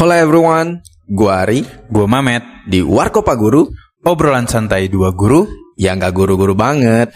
Halo everyone, gua Ari Gua Mamet, di Warkopa Guru obrolan santai dua guru. yang gak guru-guru banget.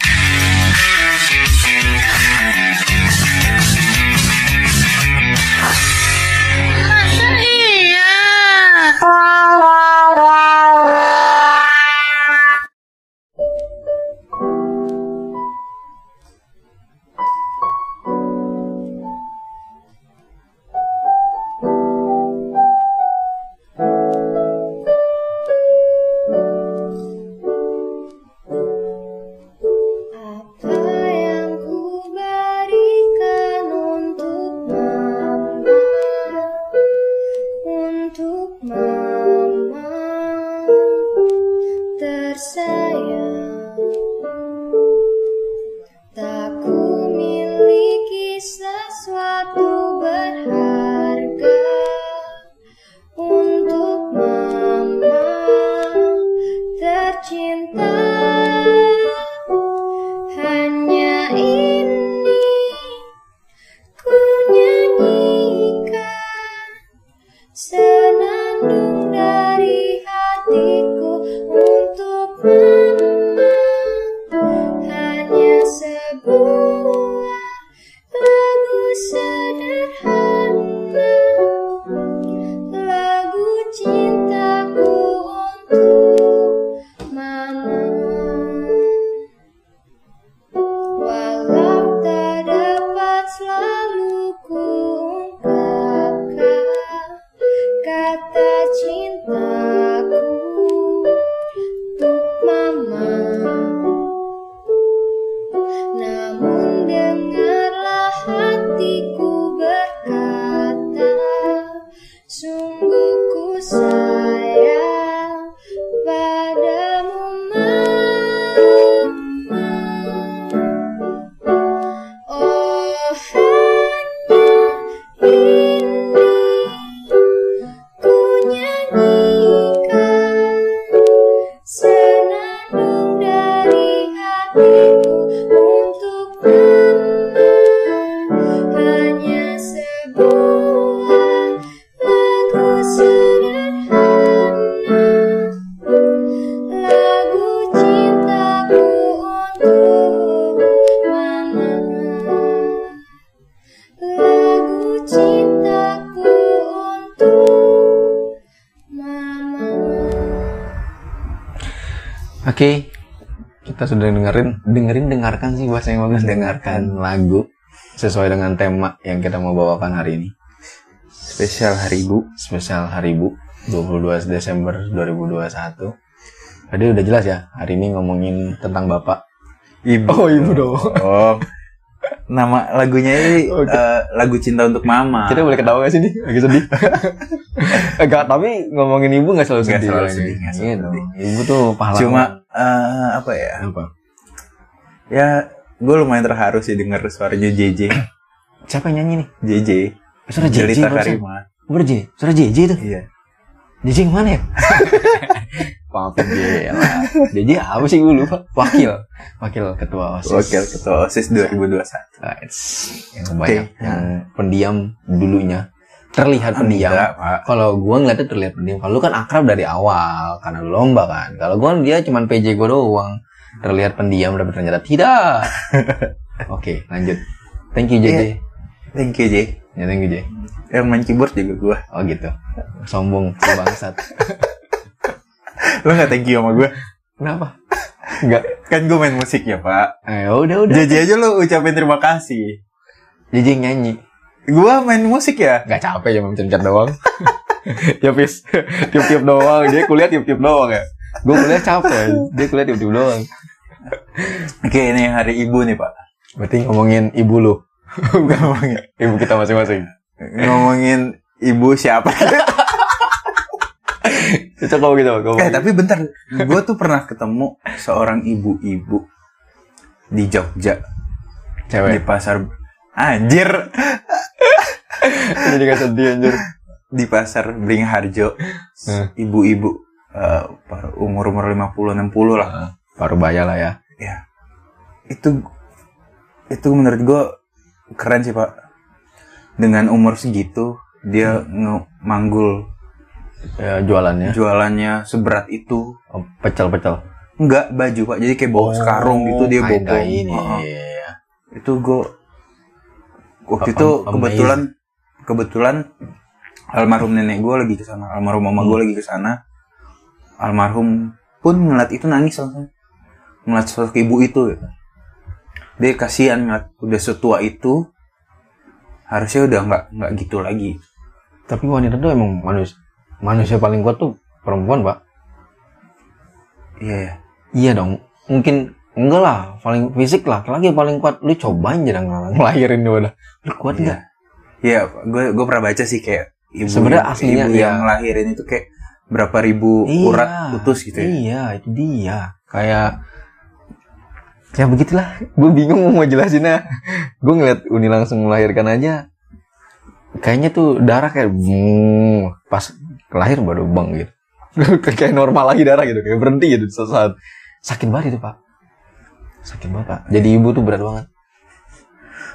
Kita sudah dengerin, dengerin dengarkan sih bahasa yang bagus dengarkan lagu sesuai dengan tema yang kita mau bawakan hari ini. Spesial hari ibu. Spesial Hari Ibu 22 Desember 2021. Tadi udah jelas ya, hari ini ngomongin tentang bapak. Ibu. Oh, ibu dong. Oh. Nama lagunya ini Oke. eh, lagu cinta untuk mama. Kita boleh ketawa gak sih nih? Lagi sedih. Enggak, tapi ngomongin ibu gak selalu sedih. selalu Ini. sedih, nggak selalu Iya sedih. Ibu tuh pahlawan. Cuma eh, apa ya? apa? Ya, gue lumayan terharu sih denger suaranya JJ. Siapa yang nyanyi nih? JJ. Suara JJ Jelita. Karima. Bener J? Suara JJ tuh? Iya. JJ yang mana ya? Maafin J lah. JJ apa sih gue lupa? Wakil. Wakil ketua OSIS. Wakil Ketua OSIS 2021. Nah, it's yang banyak. Oke. Yang pendiam dulunya. Terlihat pendiam. Enggak, Pak. Kalau gua ngeliatnya terlihat pendiam. Kalau lu kan akrab dari awal. Karena lu lomba kan. Kalau gua dia cuman PJ gua doang. Terlihat pendiam tapi ternyata tidak. Oke lanjut. Thank you JJ. Iya. Thank you, J. Ya thank you J. Yang main keyboard juga gue. Oh gitu. Sombong bangsat. Lo gak thank you sama gue? Kenapa? Enggak. Kan gue main musik ya, Pak. Eh udah udah. JJ aja lo ucapin terima kasih. Yang nyanyi. Gua main musik ya. Gak capek ya mencet doang. ya pis. Tiup-tiup doang. Dia kuliah tiup-tiup doang ya. Gue kuliah capek. Dia kuliah tiup-tiup doang. Oke, ini hari ibu nih, Pak. Berarti ngomongin ibu lu. ngomongin, Ibu kita masing-masing. ngomongin ibu siapa? Coba gitu. Ngomongin. eh, tapi bentar. Gue tuh pernah ketemu seorang ibu-ibu di Jogja di cewek. pasar anjir Jadi gak sedih anjir. di pasar Beringharjo Hmm. ibu-ibu eh, umur-umur 50 60 lah Baru bayar lah ya. ya itu itu menurut gue keren sih pak. Dengan umur segitu dia nge- manggul ya, jualannya. jualannya seberat itu. Oh, pecel-pecel? Enggak baju pak. Jadi kayak bawa sekarung gitu dia bawa ini. Heeh. itu gue waktu Am- itu kebetulan kebetulan almarhum nenek gue lagi ke sana. Almarhum mama Hmm. gue lagi ke sana. Almarhum pun ngeliat itu nangis langsung. Ngeliat sosok ibu itu dia kasihan udah setua itu. Harusnya udah nggak nggak gitu lagi. Tapi wanita tuh emang manusia manusia paling kuat tuh perempuan pak. Iya ya. Iya dong. Mungkin enggak lah paling fisik lah lagi paling kuat. Lu cobain aja ng- ngelahirin dia udah lu kuat nggak? Iya, gue gue pernah baca sih kayak ibu Sebenarnya aslinya, ibu iya. yang ngelahirin itu kayak berapa ribu urat putus gitu ya. Iya, itu dia. Kayak ya begitulah. Gue bingung mau jelasinnya. gue ngeliat Uni langsung melahirkan aja. Kayaknya tuh darah kayak pas lahir baru bang gitu. kayak normal lagi darah gitu, kayak berhenti gitu suatu saat. Sakit banget itu pak. Sakit banget pak. Jadi ibu tuh berat banget.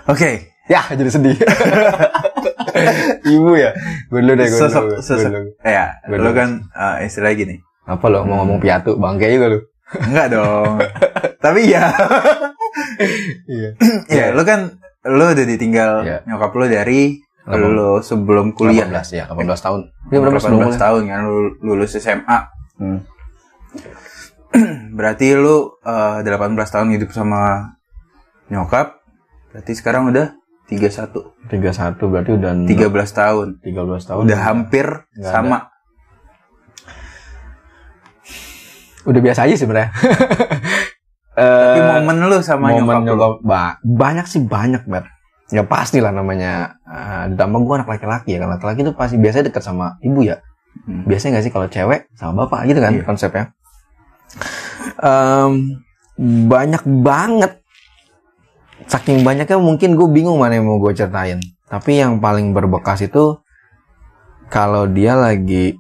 Oke, Ya jadi sedih. ibu ya. Gue dulu deh. Gue sosok dulu. Sosok dulu. ya, lo dulu. kan eh, istilah gini. Apa lo mau ngomong piatu? Bangke juga lu. Enggak dong. Tapi ya, Iya. ya lo kan lo udah ditinggal Iya. nyokap lo dari lo sebelum kuliah. 18 ya, 18 tahun. Berapa 18 sebelum kuliah? tahun kan lo lulus SMA. Hmm. Berarti lo eh, 18 tahun hidup sama nyokap. Berarti sekarang udah 31, 31 berarti udah 13 tahun. 13 tahun. Udah hampir Nggak sama. Udah biasa aja sebenarnya. Tapi Eh, momen lu sama momen nyokap, lu. ba- banyak sih banyak, Ber. Ya pasti lah namanya. eh, ditambah gue anak laki-laki ya kan. Laki-laki itu pasti biasanya dekat sama ibu ya. Hmm. Biasanya nggak sih kalau cewek sama bapak gitu kan Iya. konsepnya. Em, banyak banget. Saking banyaknya mungkin gue bingung mana yang mau gue ceritain. Tapi yang paling berbekas itu kalau dia lagi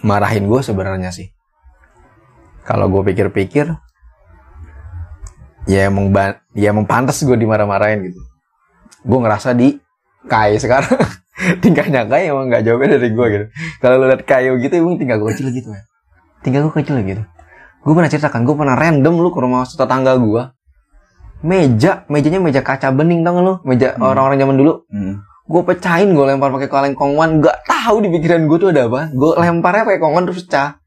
marahin gue sebenarnya sih. Kalau gue pikir-pikir, ya emang ya emang pantas gue dimarah-marahin gitu. Gue ngerasa di Kai sekarang tingkahnya Kai emang nggak jauh beda dari gue gitu. Kalau lu liat Kayo gitu emang tinggal gue kecil gitu ya. Tinggal gue kecil gitu. Gue pernah ceritakan, gue pernah random lu ke rumah tetangga gue. Meja, mejanya meja kaca bening tau gak lu? Meja Hmm. orang-orang zaman dulu. Hmm. Gue pecahin, gue lempar pakai kaleng kongwan. Gak tahu di pikiran gue tuh ada apa. Gue lemparnya pakai kongwan terus pecah.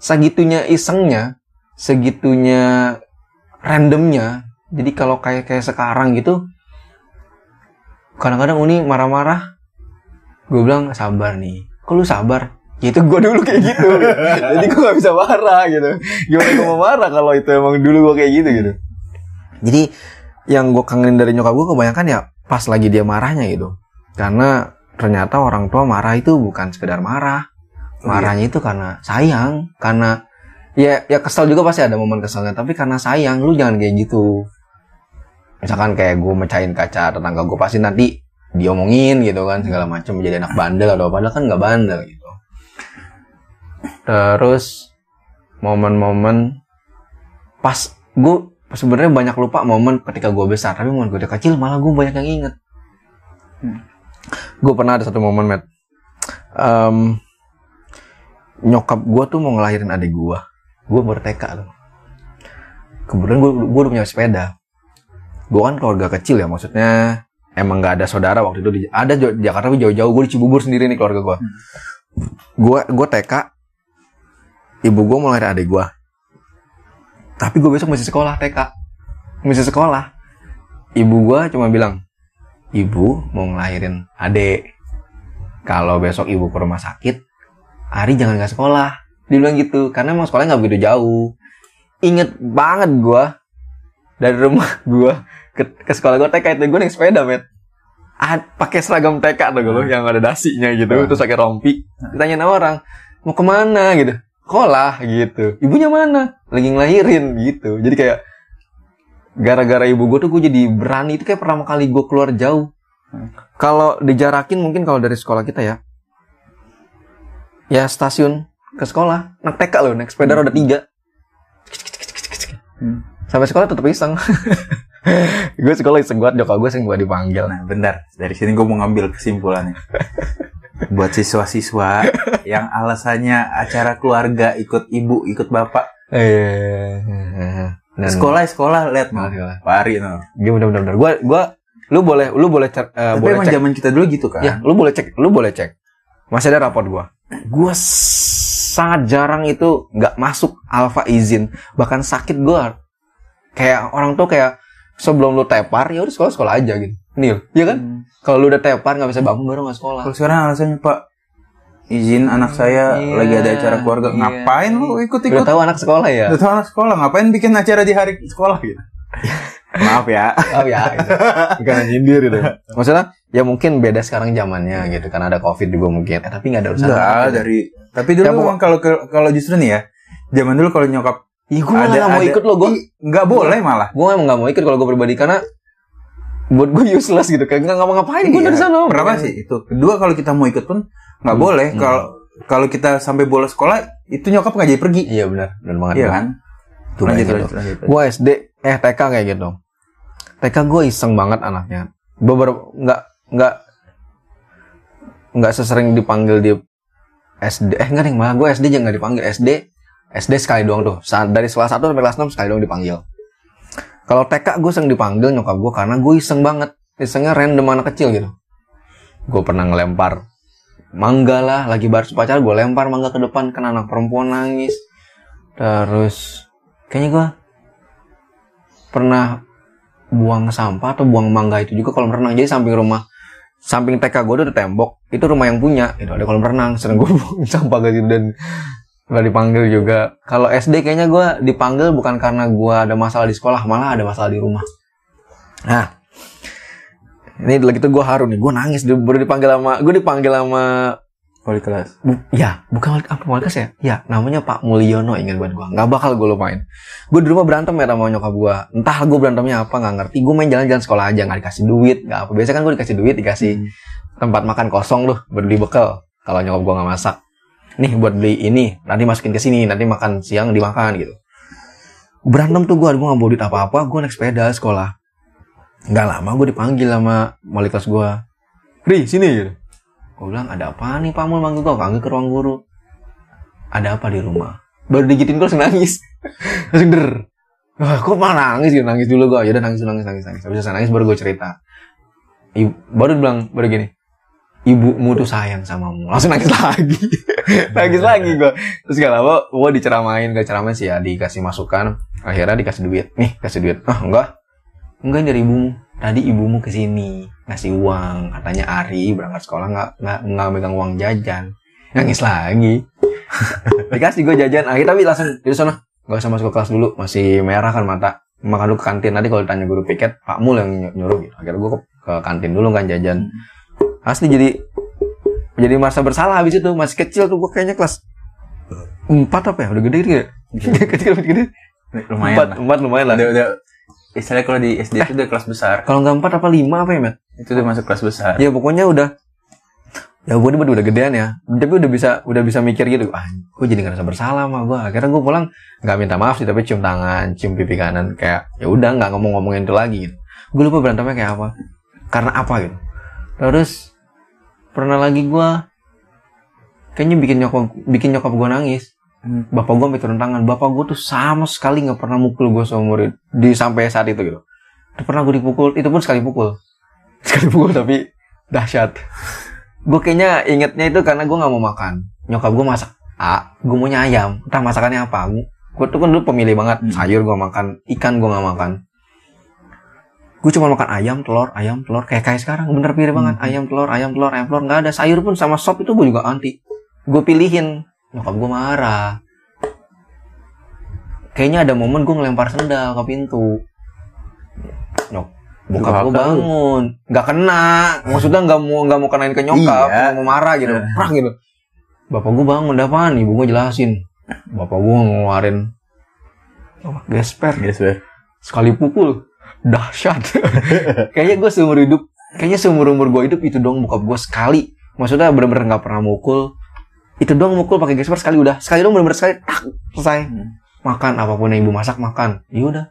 Segitunya isengnya, segitunya randomnya. Jadi kalau kayak kayak sekarang gitu, kadang-kadang Uni marah-marah. Gue bilang sabar nih. Kok lu sabar? Ya itu gue dulu kayak gitu. Jadi gue gak bisa marah gitu. Gimana gue mau marah kalau itu emang dulu gue kayak gitu gitu. Jadi yang gue kangenin dari nyokap gue kebanyakan ya pas lagi dia marahnya gitu. Karena ternyata orang tua marah itu bukan sekedar marah. Oh, Marahnya itu karena sayang, karena ya ya kesel juga pasti ada momen keselnya, tapi karena sayang lu jangan kayak gitu. Misalkan kayak gue mecahin kaca tetangga gue pasti nanti diomongin gitu kan segala macam jadi anak bandel atau padahal kan nggak bandel gitu. Terus momen-momen pas gue sebenarnya banyak lupa momen ketika gue besar tapi momen gue kecil malah gue banyak yang inget gue pernah ada satu momen met Em, nyokap gue tuh mau ngelahirin adik gue gue baru TK tuh kemudian gue gue udah punya sepeda. Gue kan keluarga kecil ya maksudnya emang nggak ada saudara waktu itu di, ada di Jakarta tapi jauh-jauh gue di Cibubur sendiri nih keluarga gue gue gue TK ibu gue mau ngelahirin adik gue tapi gue besok masih sekolah TK masih sekolah. Ibu gue cuma bilang ibu mau ngelahirin adik. Kalau besok ibu ke rumah sakit Ari jangan nggak sekolah dia bilang gitu karena emang sekolahnya nggak begitu jauh. Inget banget gue dari rumah gue ke, ke sekolah gue TK itu gue naik sepeda met. Ah, pakai seragam TK tuh gue yang ada dasinya gitu Hmm. terus pakai rompi. Ditanyain orang mau ke mana? gitu. Sekolah gitu. Ibunya mana? Lagi ngelahirin gitu. Jadi kayak gara-gara ibu gue tuh gue jadi berani. Itu kayak pertama kali gue keluar jauh. Kalau dijarakin mungkin kalau dari sekolah kita ya. Ya stasiun ke sekolah naik TK loh naik sepeda roda tiga Hmm. sampai sekolah tetap iseng gue sekolah iseng banget nyokap gue sering gue dipanggil Nah, bentar. Dari sini gue mau ngambil kesimpulannya. buat siswa-siswa yang alasannya acara keluarga ikut ibu ikut bapak Eh, dan- sekolah sekolah lihat Sekolah, no sekolah. pari no Iya benar benar benar. Gua gua lu boleh lu boleh cek eh, tapi boleh emang cek. zaman kita dulu gitu kan Ya, lu boleh cek, lu boleh cek. Masih ada raport gua. Gua sangat jarang itu nggak masuk alfa izin, bahkan sakit gua. Kayak orang tuh kayak sebelum lu tepar ya udah sekolah sekolah aja gitu. Nil, iya kan? Hmm. Kalau lu udah tepar nggak bisa bangun baru nggak sekolah. kalau sekarang alasannya pak izin anak saya Iya, lagi ada acara keluarga iya. ngapain lu ikut Udah ikut tahu anak sekolah ya? Udah tahu anak sekolah ngapain bikin acara di hari sekolah gitu maaf ya Oh ya, gitu. bukan nyindir gitu. Maksudnya ya mungkin beda sekarang zamannya gitu karena ada covid juga mungkin. Eh, tapi nggak ada urusan. Apa-apa. dari tapi dulu Ya, kalau kalau justru nih ya zaman dulu kalau nyokap Ih, gue malah nggak mau ada- ikut lo, gue nggak boleh malah gue emang nggak mau ikut kalau gue pribadi karena buat gue useless gitu kayak nggak mau ngapain gue Iya. dari sana Pertama sih itu. Kedua kalau kita mau ikut pun nggak boleh. Hmm. Kalau kalau kita sampai bolos sekolah itu nyokap nggak jadi pergi. iya benar benar banget Iya kan? Cuma Lanjut, gitu. lanjut, lanjut. gue SD eh TK kayak gitu TK gue iseng banget anaknya. Beberapa nggak nggak nggak sesering dipanggil di SD eh enggak nih malah gue SD jangan nggak dipanggil. SD SD sekali doang tuh. Dari kelas 1 sampai kelas 6 sekali doang dipanggil. Kalau TK gue sering dipanggil nyokap gue karena gue iseng banget. Isengnya random anak kecil gitu. Gue pernah ngelempar mangga lah lagi baru upacara gue lempar mangga ke depan kan anak perempuan nangis. Terus kayaknya gue pernah buang sampah atau buang mangga itu juga kolam renang. Jadi samping rumah samping TK gue ada tembok. Itu rumah yang punya itu ada kolam renang. Sering gue buang sampah ke situ dan nggak dipanggil juga. Kalau SD kayaknya gue dipanggil bukan karena gue ada masalah di sekolah malah ada masalah di rumah. Nah ini lagi tuh gue haru nih. Gue nangis. Baru dipanggil sama gue dipanggil sama Wali kelas. Bu- ya, bukan wali, apa wali kelas ya? Ya, namanya Pak Mulyono ingat buat gua. Nggak bakal gue lupain. Gue di rumah berantem ya sama nyokap gua. Entah gue berantemnya apa nggak ngerti. Gue main jalan-jalan sekolah aja nggak dikasih duit, nggak apa. Biasanya kan gue dikasih duit, dikasih tempat makan kosong tuh buat beli bekal. Kalau nyokap gua nggak masak. Nih buat beli ini, nanti masukin ke sini, nanti makan siang dimakan gitu. Berantem tuh gua, gua nggak bawa duit apa-apa. Gue naik sepeda sekolah. Nggak lama gue dipanggil sama wali kelas gua. Ri, sini gitu. Gue bilang, ada apa nih Pak Mul manggil gue? Panggil ke ruang guru. Ada apa di rumah? Baru digitin gue langsung nangis. langsung der. Wah, kok malah nangis gitu? Nangis dulu gue. Yaudah nangis, nangis, nangis, nangis. Habis nangis baru gue cerita. Ibu, baru bilang, baru gini. Ibumu tuh sayang samamu. Langsung nangis lagi. nangis lagi gue. Terus gak lama, gue diceramain. Gak ceramain sih ya, dikasih masukan. Akhirnya dikasih duit. Nih, kasih duit. Ah, enggak. Enggak dari ibumu. Tadi ibumu ke sini ngasih uang. Katanya Ari berangkat sekolah nggak nggak nggak megang uang jajan. Nangis lagi. Dikasih gue jajan. Akhirnya tapi langsung di sana nggak usah masuk ke kelas dulu. Masih merah kan mata. Makan dulu ke kantin. Nanti kalau ditanya guru piket, Pak Mul yang ny- nyuruh gitu. Akhirnya gue ke, ke kantin dulu kan jajan. Asli jadi jadi merasa bersalah habis itu masih kecil tuh gue kayaknya kelas empat apa ya udah gede gitu ya kecil gede Lumayan empat lah. empat lumayan lah Udah, udah. Istilahnya kalau di SD itu udah kelas besar. kalau nggak empat apa lima apa ya Matt? Itu udah masuk kelas besar. ya pokoknya udah. Ya gue udah udah gedean ya. Tapi udah bisa udah bisa mikir gitu ah gue jadi ngerasa bersalah sama gue akhirnya gue pulang nggak minta maaf sih tapi cium tangan cium pipi kanan kayak ya udah nggak ngomong-ngomongin itu lagi gitu. Gue lupa berantemnya kayak apa. Karena apa gitu. Terus pernah lagi gue kayaknya bikin nyokap bikin nyokap gue nangis Hmm. bapak gue sampai turun tangan. Bapak gue tuh sama sekali nggak pernah mukul gue seumur di sampai saat itu gitu. Itu pernah gue dipukul itu pun sekali pukul. Sekali pukul tapi dahsyat. Gue kayaknya ingetnya itu karena gue nggak mau makan. Nyokap gue masak A gue maunya ayam. Entah masakannya apa. Gue tuh kan dulu pemilih banget Hmm. sayur gue makan ikan gue nggak makan. Gue cuma makan ayam telur ayam telur kayak kayak sekarang. Bener pilih banget. Hmm. ayam telur ayam telur ayam telur. Nggak ada sayur pun sama sop itu gue juga anti. Gue pilihin nyokap gue marah. Kayaknya ada momen gue ngelempar sendal ke pintu. Nyok bokap gue bangun. Nggak kena. Maksudnya nggak mau nggak mau kenain ke nyokap Iya. mau marah gitu. Eh. Prak gitu. Bapak gue bangun apaan? Ibu gue jelasin. Bapak gue ngeluarin apa, gesper. Yes, Ber. sekali pukul. Dahsyat. Kayaknya gue seumur hidup kayaknya seumur umur gue hidup itu dong bokap gue sekali. Maksudnya bener-bener nggak pernah mukul itu dong mukul pakai gesper sekali udah. Sekali dong bener-bener sekali tak selesai. Hmm. makan apa pun yang ibu masak makan. Ya udah.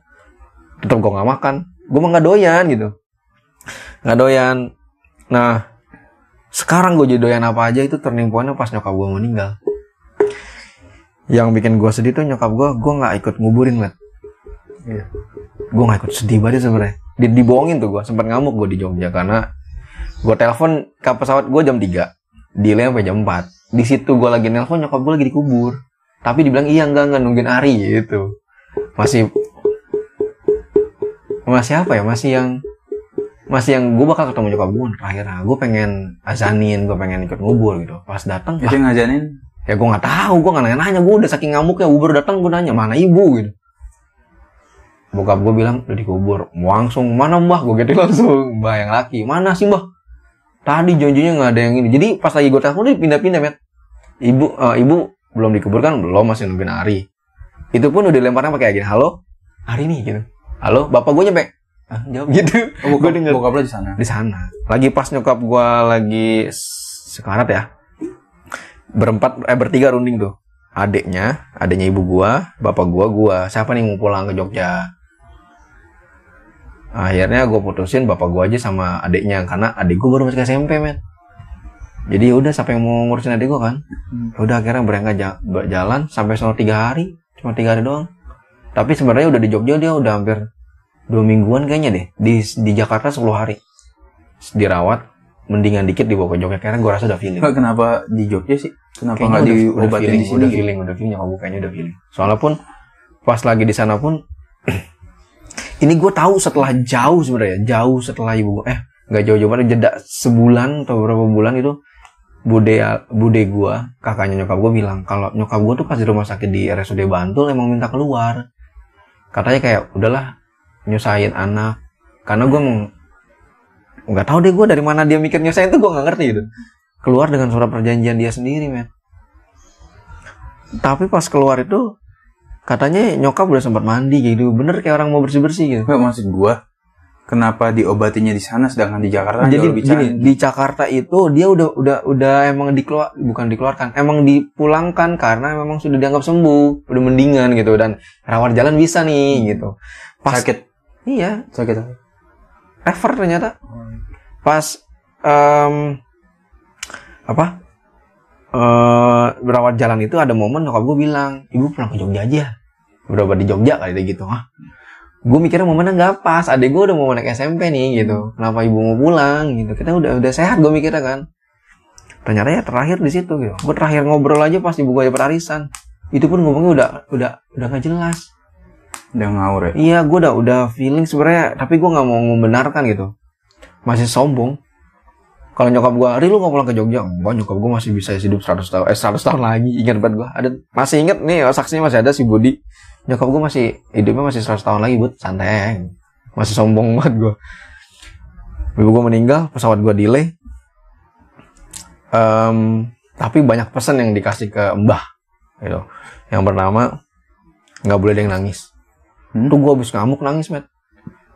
Tetap gue nggak makan. Gue mah nggak doyan gitu. Nggak doyan. Nah sekarang gue jadi doyan apa aja itu turning pointnya pas nyokap gue meninggal. Yang bikin gue sedih tuh nyokap gue gue nggak ikut nguburin met Iya. gue nggak ikut sedih banget sebenarnya. Di, dibohongin tuh gue sempat ngamuk gue di Jogja karena gue telepon ke pesawat gue jam 3 delay sampai jam 4 di situ gue lagi nelpon nyokap gue lagi dikubur. Tapi dibilang iya enggak enggak nungguin Ari gitu. Masih masih apa ya? Masih yang masih yang gue bakal ketemu nyokap gue terakhir gue pengen azanin gue pengen ikut ngubur gitu. Pas datang Itu yang ngajanin? ya gue nggak tahu gue nggak nanya-nanya. Gue udah saking ngamuknya gue baru datang gue nanya mana ibu? gitu. Bokap gue bilang udah dikubur. Langsung mana mbah? Gue gitu langsung mbah yang laki. Mana sih mbah? Tadi janjinya nggak ada yang ini. Jadi pas lagi gue telepon dia pindah-pindah met ibu eh, ibu belum dikuburkan belum masih nungguin Ari itu pun udah lemparnya pakai gini halo Ari nih gitu halo bapak gue nyampe ah, jawab gitu Oh, gue denger bokap lo di sana. di sana. Lagi pas nyokap gua lagi sekarat ya. Berempat eh bertiga runding tuh. Adiknya, adiknya ibu gua, bapak gua, gua. Siapa nih mau pulang ke Jogja? Akhirnya gue putusin bapak gua aja sama adiknya karena adik gua baru masuk SMP, men. Jadi ya udah siapa yang mau ngurusin adik gua kan? Hmm. Ya Udah akhirnya berangkat ja- jalan sampai sono tiga hari, cuma tiga hari doang. Tapi sebenarnya udah di Jogja dia udah hampir dua mingguan kayaknya deh. Di di Jakarta 10 hari dirawat mendingan dikit dibawa ke Jogja karena gue rasa udah feeling kenapa di Jogja sih? Kenapa nggak diobatin feeling, di sini? udah feeling udah feeling nyokap gue kayaknya udah feeling soalnya pun pas lagi di sana pun ini gue tahu setelah jauh sebenarnya jauh setelah ibu gue eh nggak jauh-jauh banget jeda sebulan atau beberapa bulan itu bude bude gue kakaknya nyokap gue bilang kalau nyokap gue tuh pas di rumah sakit di RSUD Bantul emang minta keluar. Katanya kayak udahlah nyusahin anak. Karena gue nggak tahu deh gue dari mana dia mikir nyusahin tuh gue nggak ngerti gitu. Keluar dengan surat perjanjian dia sendiri men. Tapi pas keluar itu katanya nyokap udah sempat mandi gitu. Bener kayak orang mau bersih bersih gitu. Nggak, maksud gua kenapa diobatinya di sana sedangkan di Jakarta jadi jauh lebih gini di Jakarta itu dia udah udah udah emang dikeluar bukan dikeluarkan emang dipulangkan karena memang sudah dianggap sembuh udah mendingan gitu dan rawat jalan bisa nih gitu. Pas sakit? Iya. Sakit refer ternyata. Pas em, apa? Berawat jalan itu ada momen nyokap gue bilang ibu pulang ke Jogja aja berapa di Jogja kali gitu ah gue mikirnya momennya nggak pas adek gue udah mau naik SMP nih gitu kenapa ibu mau pulang gitu kita udah udah sehat gue mikirnya kan ternyata ya terakhir di situ gitu gue terakhir ngobrol aja pas ibu gue dapat arisan itu pun ngomongnya udah udah udah nggak jelas udah ngawur ya Iya, gue udah udah feeling sebenarnya, tapi gue nggak mau membenarkan gitu. Masih sombong. Kalau nyokap gue, Ri lu nggak pulang ke Jogja? Enggak, nyokap gue masih bisa hidup 100 tahun, eh 100 tahun lagi. Ingat banget gue. Ada masih inget nih, saksinya masih ada si Budi. Nyokap gue masih hidupnya masih 100 tahun lagi, buat santai. Masih sombong banget gue. Ibu gue meninggal, pesawat gue delay. Em, tapi banyak pesan yang dikasih ke Mbah, gitu. Yang bernama nggak boleh ada yang nangis. Hmm? Tuh gue habis ngamuk nangis, met.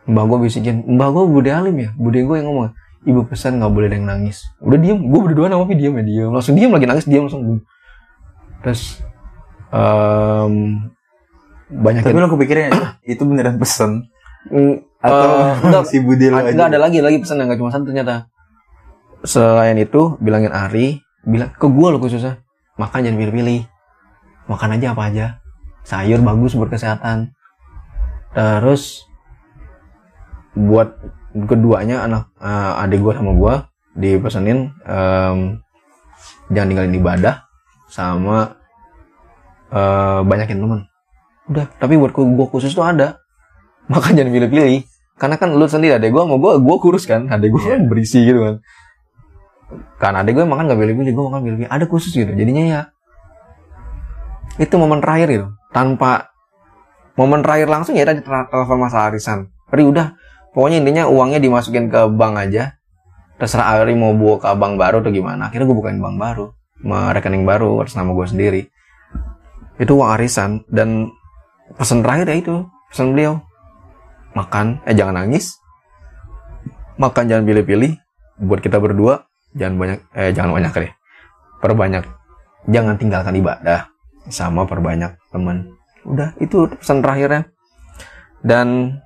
Mbah gue bisikin, mbah gue bude alim ya, bude gue yang ngomong, ibu pesan nggak boleh ada yang nangis. Udah diem, gue berdua sama diem ya diem, langsung diem lagi nangis diem langsung. Terus em banyak tapi lo kepikiran itu beneran pesen Mm, atau eh, enggak, si Budi lo ada, aja enggak ada lagi lagi pesan yang gak cuma satu ternyata. Selain itu, bilangin Ari, bilang ke gue lo khususnya, makan jangan pilih-pilih, makan aja apa aja, sayur bagus buat kesehatan. Terus buat keduanya anak eh, adik gue sama gue dipesenin em, jangan tinggalin ibadah sama eh, banyakin teman. Udah, tapi buat gue khusus tuh ada. Makan jangan pilih-pilih. Karena kan lu sendiri adek gue mau gue gue kurus kan. Adek gue kan berisi gitu kan. Kan adek gue makan gak pilih-pilih gue makan pilih-pilih. Ada khusus gitu. Jadinya ya itu momen terakhir gitu. Tanpa momen terakhir langsung ya tadi telepon masalah arisan. Ri udah pokoknya intinya uangnya dimasukin ke bank aja. Terserah Ari mau ke bank baru atau gimana. Akhirnya gue bukain bank baru rekening baru atas nama gue sendiri. Itu uang arisan dan pesan terakhir ya itu pesan beliau. Makan eh jangan nangis. Makan jangan pilih-pilih. Buat kita berdua jangan banyak eh jangan banyak deh. Perbanyak. Jangan tinggalkan ibadah sama perbanyak teman. Udah itu pesan terakhirnya. Dan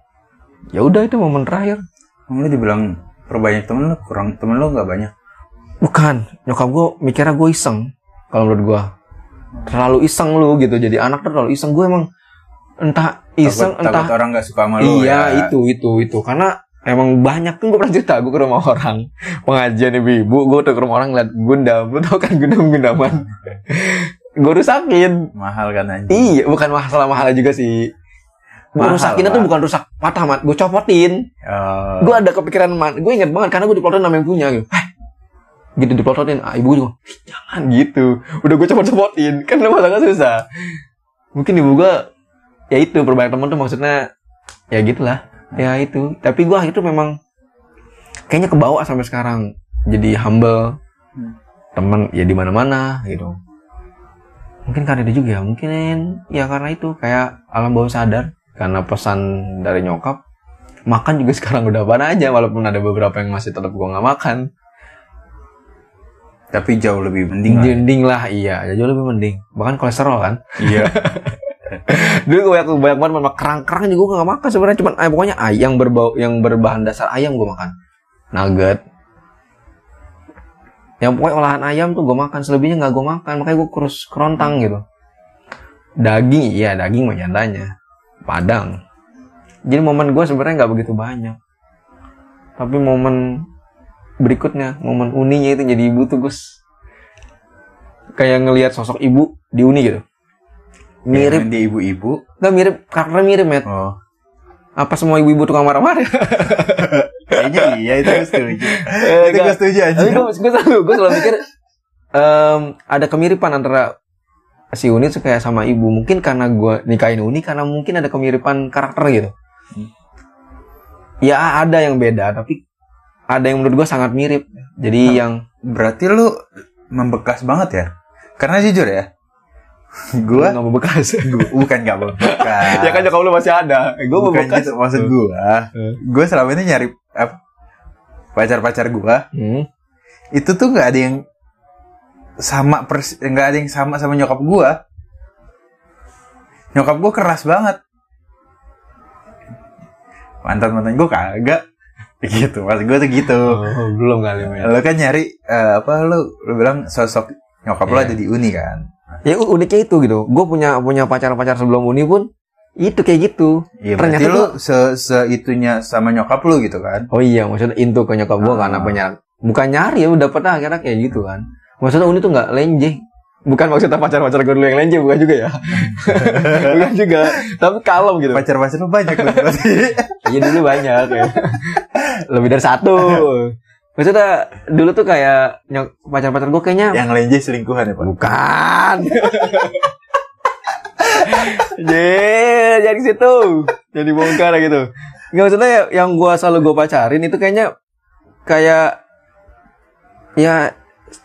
ya udah itu momen terakhir. Kamu dibilang perbanyak temen lo kurang temen lo nggak banyak. Bukan. Nyokap gue mikirnya gue iseng. Kalau menurut gue terlalu iseng lu gitu. Jadi anak tuh terlalu iseng. Gue emang entah iseng takut, entah takut orang nggak suka sama lu iya ya. itu itu itu. Karena emang banyak kan gue pernah cerita gue ke rumah orang. Pengajian ibu-ibu gue tuh ke rumah orang ngeliat gundam. Lu tau kan gundam gundaman? Gue rusakin. Mahal kan anjing? Iya bukan masalah mahal juga sih. Gue rusakinnya tuh bukan rusak patah mat. Gue copotin. Eh, gue ada kepikiran man gue inget banget karena gue diplototin nama yang punya gitu. Eh gitu diplototin ah, ibu gue juga "Ih, jangan gitu. Udah gue copot copotin kan lu masalah susah. Mungkin ibu gue ya itu perbanyak teman tuh maksudnya ya gitulah. Ya itu. Tapi gue itu memang kayaknya kebawa sampai sekarang. Jadi humble. Hmm. temen ya di mana mana gitu. Mungkin karena itu juga ya mungkin ya karena itu. Kayak alam bawah sadar. Karena pesan dari nyokap makan juga sekarang udah apa aja walaupun ada beberapa yang masih tetap gua nggak makan. Tapi jauh lebih mending lah. Mending lah iya. Ya jauh lebih mending. Bahkan kolesterol kan. Iya dulu gue banyak banyak banget makan kerang-kerang juga gue gak makan sebenarnya. Cuman eh, pokoknya ayam berbau yang berbahan dasar ayam gue makan. Nugget. Yang pokoknya olahan ayam tuh gue makan. Selebihnya nggak gue makan. Makanya gue kurus kerontang gitu. Daging iya daging mah nyatanya padang. Jadi momen gue sebenarnya nggak begitu banyak. Tapi momen berikutnya momen uninya itu jadi ibu tuh Gus. Kayak ngelihat sosok ibu di uni gitu mirip dia ibu-ibu Nggak mirip, karakternya mirip, Met. oh Apa semua ibu-ibu tukang marah-marah? kayaknya iya itu gue setuju Eh, itu gue setuju aja Tapi gue, gue selalu, gue selalu mikir, em, ada kemiripan antara si Uni tuh kayak sama ibu. Mungkin karena gue nikahin Uni, karena mungkin ada kemiripan karakter gitu. Hmm. Ya ada yang beda, tapi ada yang menurut gue sangat mirip. Jadi yang berarti lu membekas banget ya karena jujur ya gue nggak mau bekas. bukan nggak membekas ya kan nyokap lu masih ada. Gue mau bukan bekas. gitu maksud gue Hmm. gue selama ini nyari apa pacar-pacar gue Hmm. itu tuh nggak ada yang sama pers nggak ada yang sama sama nyokap gue nyokap gue keras banget mantan mantan gue kagak gitu maksud gue tuh gitu Oh, belum kali, Met. lo kan nyari eh, apa lo lo bilang sosok nyokap lo Iya. ada di uni kan Ya uniknya itu gitu. Gue punya punya pacar-pacar sebelum Uni pun itu kayak gitu. Iya Ternyata tuh- se seitunya sama nyokap lo gitu kan Oh iya, maksudnya into ke nyokap gue Ah. karena penyak bukan nyari ya udah dapet lah akhirnya kayak gitu kan. Maksudnya Uni tuh nggak lenje. Bukan maksudnya pacar-pacar gue dulu yang lenje, bukan juga ya. bukan juga. Tapi kalem gitu. pacar-pacar lo banyak lo berarti Iya dulu banyak ya. Lebih dari satu. Maksudnya dulu tuh kayak pacar-pacar gue kayaknya yang lenje selingkuhan ya pak Bukan. Ye, jadi situ. Jadi bongkar gitu. Nggak maksudnya ya, yang gua selalu gue pacarin itu kayaknya kayak ya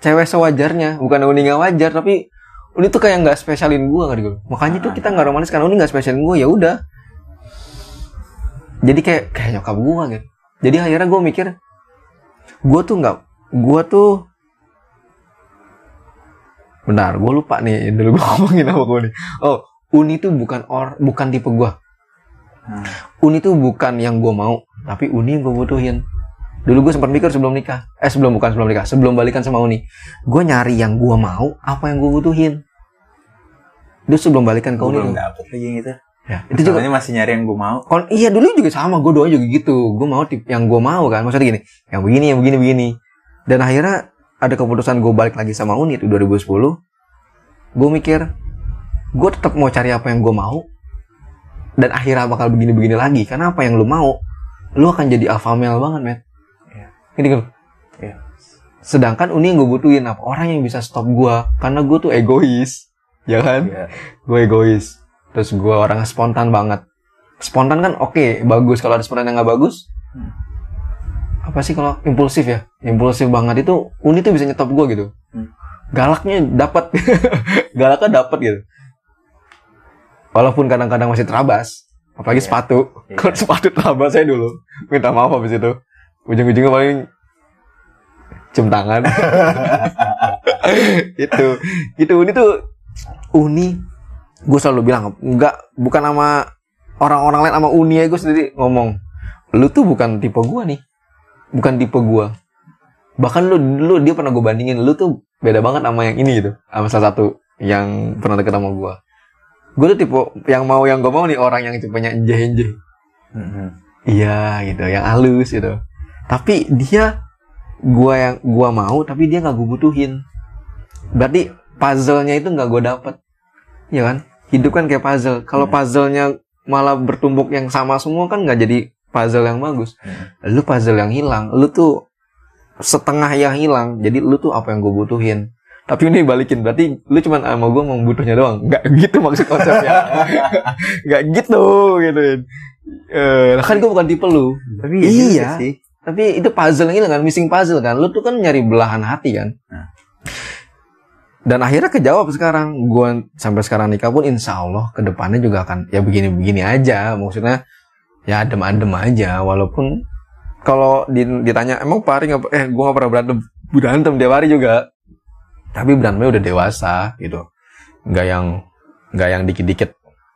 cewek sewajarnya, bukan Uni nggak wajar tapi Uni tuh kayak nggak spesialin gua kan gitu. Makanya tuh kita nggak romantis karena Uni nggak spesialin gua ya udah. Jadi kayak kayak nyokap gua gitu. Jadi akhirnya gua mikir gua tuh nggak gua tuh Benar, gue lupa nih dulu gue ngomongin apa gue nih. Oh, Uni tuh bukan or, bukan tipe gue. Hmm. Uni tuh bukan yang gue mau, tapi Uni yang gue butuhin. Dulu gue sempat mikir sebelum nikah, eh sebelum bukan sebelum nikah, sebelum balikan sama Uni, gue nyari yang gue mau, apa yang gue butuhin. Itu sebelum balikan ke gue Uni. belum dapet lagi gitu Ya, itu juga. Masih nyari yang gue mau Kon, iya dulu juga sama, gue doa juga gitu. Gue mau tip yang gue mau kan, maksudnya gini, yang begini, yang begini, begini. Dan akhirnya ada keputusan gue balik lagi sama Uni itu 2010. Gue mikir, gue tetap mau cari apa yang gue mau. Dan akhirnya bakal begini-begini lagi. Karena apa yang lu mau, lu akan jadi alpha male banget, met. Iya. Ini kan. Sedangkan Uni yang gue butuhin apa? Orang yang bisa stop gue. Karena gue tuh egois. Ya kan? Iya. gue egois terus gue orangnya spontan banget. Spontan kan oke bagus. Kalau ada spontan yang nggak bagus Hmm. apa sih kalau impulsif ya? Impulsif banget itu uni tuh bisa nyetop gue gitu. Hmm. galaknya dapat galaknya dapat gitu. Walaupun kadang-kadang masih terabas apalagi Iya. sepatu. Iya. kalau sepatu terabas saya dulu minta maaf habis itu. Ujung-ujungnya paling cium tangan. Itu. Itu uni tuh uni gue selalu bilang nggak bukan sama orang-orang lain sama uni ya gue sendiri. Ngomong lu tuh bukan tipe gue nih. Bukan tipe gue bahkan lu lu dia pernah gue bandingin lu tuh beda banget sama yang ini gitu. Sama salah satu yang pernah deket sama gue gue tuh tipe yang mau yang gue mau nih orang yang tipenya enjeh enjeh Mhm. iya gitu yang halus gitu. Tapi dia gua yang gua mau tapi dia nggak gue butuhin. Berarti puzzle-nya itu nggak gue dapet. Iya kan hidup kan kayak puzzle kalau Hmm. puzzle-nya malah bertumbuk yang sama semua kan nggak jadi puzzle yang bagus Hmm. lu puzzle yang hilang lu tuh setengah yang hilang jadi lu tuh apa yang gue butuhin tapi ini balikin berarti lu cuman sama gue mau butuhnya doang nggak gitu maksud konsepnya nggak gitu gitu eh kan gue bukan tipe lu Tapi Iya. iya sih. tapi itu puzzle ini kan missing puzzle kan lu tuh kan nyari belahan hati kan Nah. Dan akhirnya kejawab sekarang. Gua sampai sekarang nikah pun insya Allah ke depannya juga akan ya begini-begini aja. Maksudnya ya adem-adem aja. Walaupun kalau di- ditanya emang Pari nggak eh gua nggak pernah berantem. Berantem tiap hari juga. Tapi berantemnya udah dewasa gitu. Nggak yang nggak yang dikit-dikit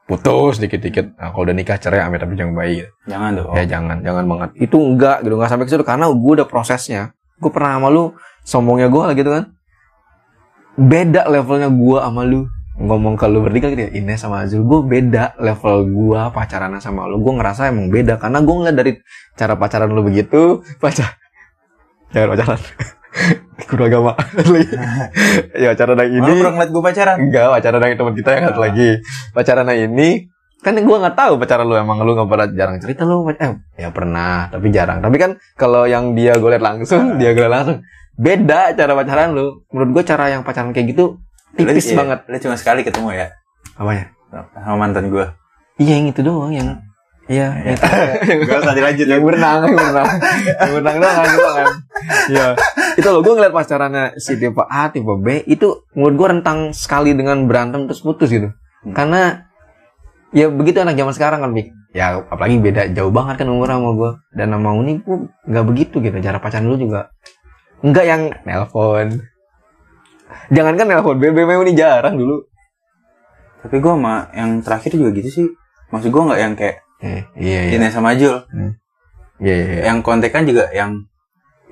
putus dikit-dikit nah, kalau udah nikah cerai amit amit yang baik. Jangan dong. ya jangan jangan banget. Itu enggak gitu. Nggak sampai ke situ karena gue udah prosesnya. Gue pernah sama lu sombongnya gue gitu kan beda levelnya gue sama lu. Ngomong ke lu bertiga gitu ya Ines sama Azul gue beda level gue pacaran sama lu. Gue ngerasa emang beda karena gue ngeliat dari cara pacaran lu begitu pacar jangan pacaran. Guru agama. Ya pacaran yang Ini. Ini pernah ngeliat gue pacaran? Enggak, pacaran dengan teman kita yang satu lagi. Pacaran yang ini kan gue nggak tahu pacaran lu emang lu nggak pernah jarang cerita lu eh ya pernah tapi jarang. Tapi kan kalau yang dia gue liat langsung dia gue liat langsung beda cara pacaran lu. Menurut gue cara yang pacaran kayak gitu tipis Lu- iya, banget. Lu cuma sekali ketemu ya? Apanya sama mantan gue. iya yang itu doang yang iya yang itu. Gak usah dilanjut yang berenang yang berenang. Yang berenang doang kan kan. Iya. Itu loh gue ngeliat pacarannya si tipe A tipe B itu menurut gue rentang sekali dengan berantem terus putus gitu. Hmm. karena ya begitu anak zaman sekarang kan Bik ya apalagi beda jauh banget kan umur sama gue dan sama Uni gue nggak begitu gitu. Cara pacaran dulu juga nggak yang nelpon. Jangan kan nelpon BBM Uni jarang dulu. Tapi gue sama yang terakhir juga gitu sih. Maksud gue nggak yang kayak eh, iya iya. Ines sama Jul. iya iya, iya. Yang kontekan juga yang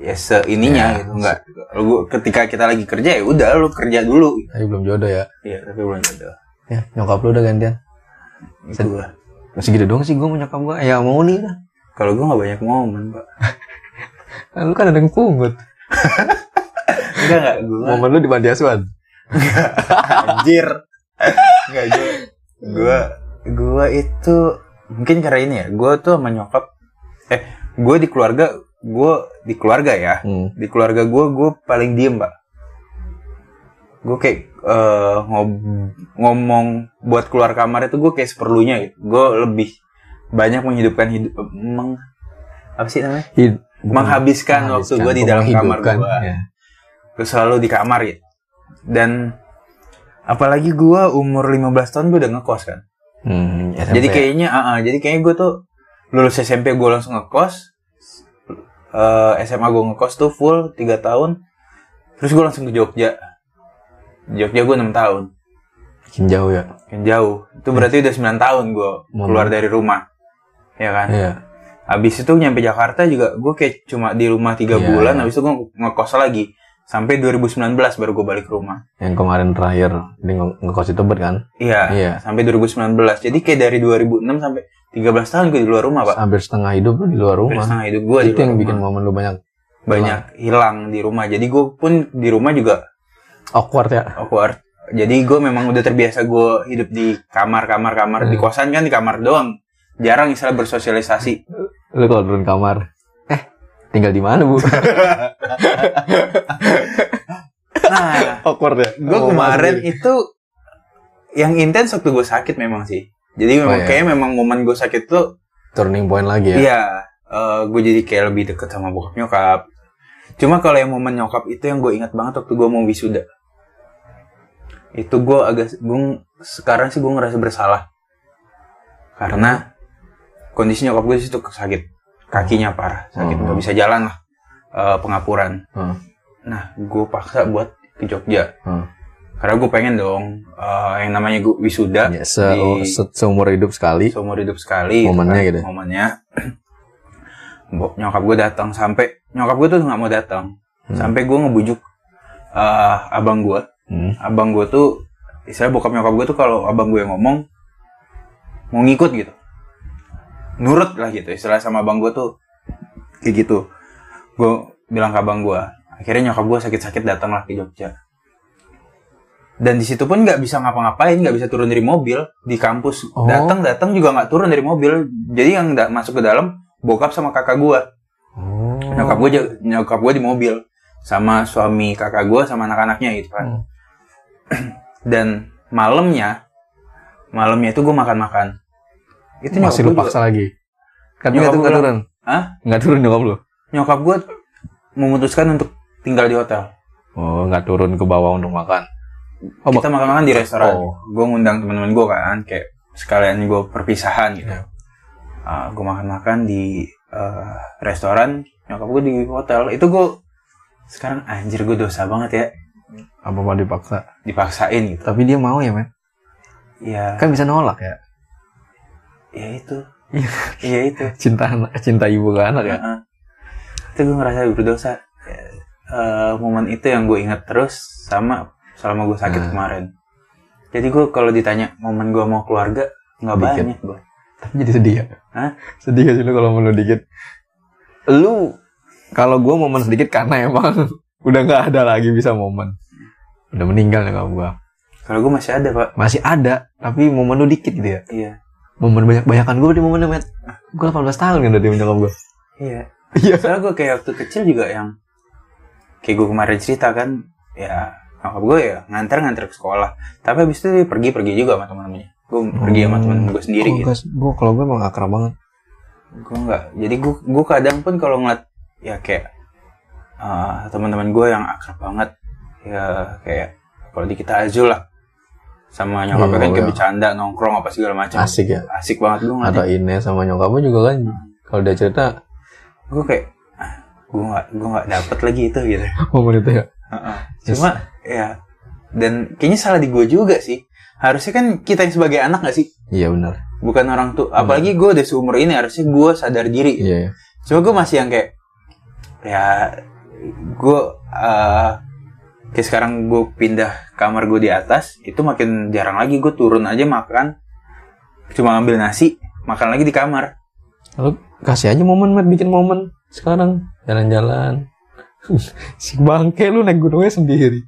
ya seininya Ya. gitu. Nggak. Lu ketika kita lagi kerja ya udah lu kerja dulu. Tapi belum jodoh ya. Iya tapi belum ada ya nyokap lu udah gantian gua. masih gitu doang sih gue mau nyokap gue ya mau nih lah kalau gua nggak banyak momen pak. Lu kan ada yang pungut. Enggak enggak gua momen lu di panti asuhan? Anjir. Enggak gua gua gua itu mungkin karena ini ya gua tuh sama nyokap eh gua di keluarga gua di keluarga ya. Hmm. di keluarga gue gue paling diem pak gue kayak eh, ngob- ngomong buat keluar kamar itu gue kayak seperlunya gitu. Gue lebih banyak menghidupkan hidup meng, apa sih namanya? Hid- menghabiskan waktu gue di dalam kamar gue ya. terus selalu di kamar gitu dan apalagi gue umur 15 tahun gue udah ngekos kan. Hmm, SMP. jadi kayaknya ah, ah, jadi kayaknya gue tuh lulus SMP gue langsung ngekos. Eh, SMA gue ngekos tuh full 3 tahun. Terus gue langsung ke Jogja Jogja gue 6 tahun. Makin jauh ya? Yang jauh. Itu berarti udah 9 tahun gue keluar dari rumah. Ya kan? Iya. Habis itu nyampe Jakarta juga gue kayak cuma di rumah tiga Iya, bulan iya. habis itu gue ngekos lagi. Sampai 2019 baru gue balik ke rumah. Yang kemarin terakhir di nge- ngekos di Tebet kan? Iya Iya. sampai 2019 jadi kayak dari 2006 sampai 13 tahun gue di luar rumah pak. Hampir setengah hidup di luar Hampir rumah. setengah hidup gue di itu luar yang rumah. bikin momen lu banyak banyak hilang. di rumah. Jadi gue pun di rumah juga awkward ya? Awkward. Jadi gue memang udah terbiasa gue hidup di kamar kamar kamar. Di Hmm. kosan kan di kamar doang. Jarang istilah bersosialisasi. Lu kalau turun kamar eh tinggal di mana bu? Nah awkward ya? gue kemarin itu yang intens waktu gue sakit memang sih. Jadi memang iya. kayak memang momen gue sakit tuh turning point lagi ya? Iya. Gue jadi kayak lebih deket sama bokap nyokap. Cuma kalau yang momen nyokap itu yang gue ingat banget waktu gue mau wisuda itu gue agak gue sekarang sih gue ngerasa bersalah karena kondisi nyokap gue situ sakit kakinya parah sakit Hmm. nggak bisa jalan lah eh, pengapuran Hmm. nah gue paksa buat ke Jogja Hmm. karena gue pengen dong eh, yang namanya gue wisuda Ya, se di se- seumur hidup sekali seumur hidup sekali Momennya kan, gitu. momennya nyokap gue datang sampai nyokap gue tuh nggak mau datang Hmm. sampai gue ngebujuk eh, abang gue Hmm. abang gue tuh istilah bokap nyokap gue tuh kalau abang gue ngomong mau ngikut gitu nurut lah gitu istilah sama abang gue tuh kayak gitu gue bilang ke abang gue akhirnya nyokap gue sakit-sakit datang lah ke Jogja dan di situ pun nggak bisa ngapa-ngapain nggak bisa turun dari mobil di kampus Oh. datang datang juga nggak turun dari mobil jadi yang da- masuk ke dalam bokap sama kakak gue Oh. nyokap gue nyokap gue di mobil sama suami kakak gue sama anak-anaknya gitu kan Hmm. dan malamnya malamnya itu gue makan-makan itu Masih nyokap lu gue paksa lagi. Kan Nyokap gua nggak bilang, turun. Hah? Nggak turun nyokap lu. nyokap gue memutuskan untuk tinggal di hotel Oh, nggak turun ke bawah untuk makan. Oh, kita makan-makan di restoran Oh. gue ngundang teman-teman gue kan kayak sekalian gue perpisahan gitu Iya. gue makan-makan di eh, restoran nyokap gue di hotel itu gue sekarang anjir gue dosa banget ya apa apa dipaksa. dipaksain gitu Tapi dia mau ya, men. ya Kan bisa nolak ya. ya itu Iya. iya itu Cinta anak, cinta ibu ke anak ya. Heeh. itu gue ngerasa berdosa Eh, momen itu yang gue ingat terus sama selama gue sakit Nah. kemarin jadi gue kalau ditanya momen gue mau keluarga nggak banyak gue Tapi jadi sedih ya. Hah? Sedih gak sih lu kalau mau lu dikit? Lu kalau gua momen sedikit karena emang udah nggak ada lagi bisa momen. Udah meninggal ya kalau gua. kalau gue masih ada pak Masih ada, tapi momen lu dikit gitu ya. iya Momen banyak-banyakan gua di momennya, Met. Gua 18 tahun kan dari nyokap gua. iya Iya. soalnya gue kayak waktu kecil juga yang kayak gue kemarin cerita kan ya nyokap gue ya nganter-nganter ke sekolah tapi habis itu dia pergi-pergi juga sama teman-temannya gue pergi sama temen gue sendiri gitu Gua, gua kalau gua emang akrab banget. gue nggak jadi gue gue kadang pun kalau ngeliat ya kayak uh, teman-teman gue yang akrab banget ya kayak kalau di kita Azul lah sama nyokapnya Iya, kan kayak iya. bercanda nongkrong apa segala macam Asik ya. asik banget gue Atau Ines sama nyokapnya juga kan. Kalau dia cerita gue kayak ah, gue nggak gue nggak dapet lagi itu gitu momen itu ya. Heeh. cuma ya dan kayaknya salah di gue juga sih harusnya kan kita yang sebagai anak gak sih Iya benar. bukan orang tuh apalagi gue udah seumur ini harusnya gue sadar diri Iya. iya. Cuma gue masih yang kayak ya gue eh kayak sekarang gue pindah kamar gue di atas itu makin jarang lagi gue turun aja makan cuma ngambil nasi makan lagi di kamar Lalu kasih aja momen, Met, bikin momen sekarang jalan-jalan. si bangke lu naik gunungnya sendiri.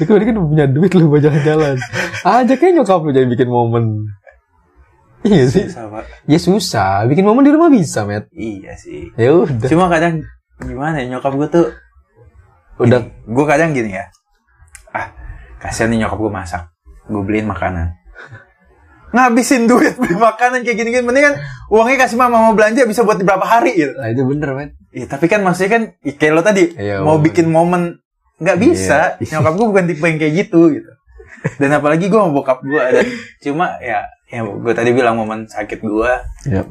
Itu kan kan punya duit lu buat jalan-jalan. Aja kayak nyokap lu jadi bikin momen. Iya sih. Susah, Pak. Ya susah, bikin momen di rumah bisa, Met. iya sih Ya udah. cuma kadang gimana ya nyokap gue tuh Udah gue kadang gini ya ah kasihan nih nyokap gue masak gue beliin makanan ngabisin duit beli makanan kayak gini-gini mendingan uangnya kasih mama mau belanja bisa buat berapa hari gitu Nah, itu bener, Met. Iya, tapi kan maksudnya kan kayak lo tadi Iya, mau momen. bikin momen nggak bisa. Iya. Nyokap gue bukan tipe yang kayak gitu gitu. Dan apalagi gue mau bokap gue dan cuma ya ya gue tadi bilang momen sakit gue Iya.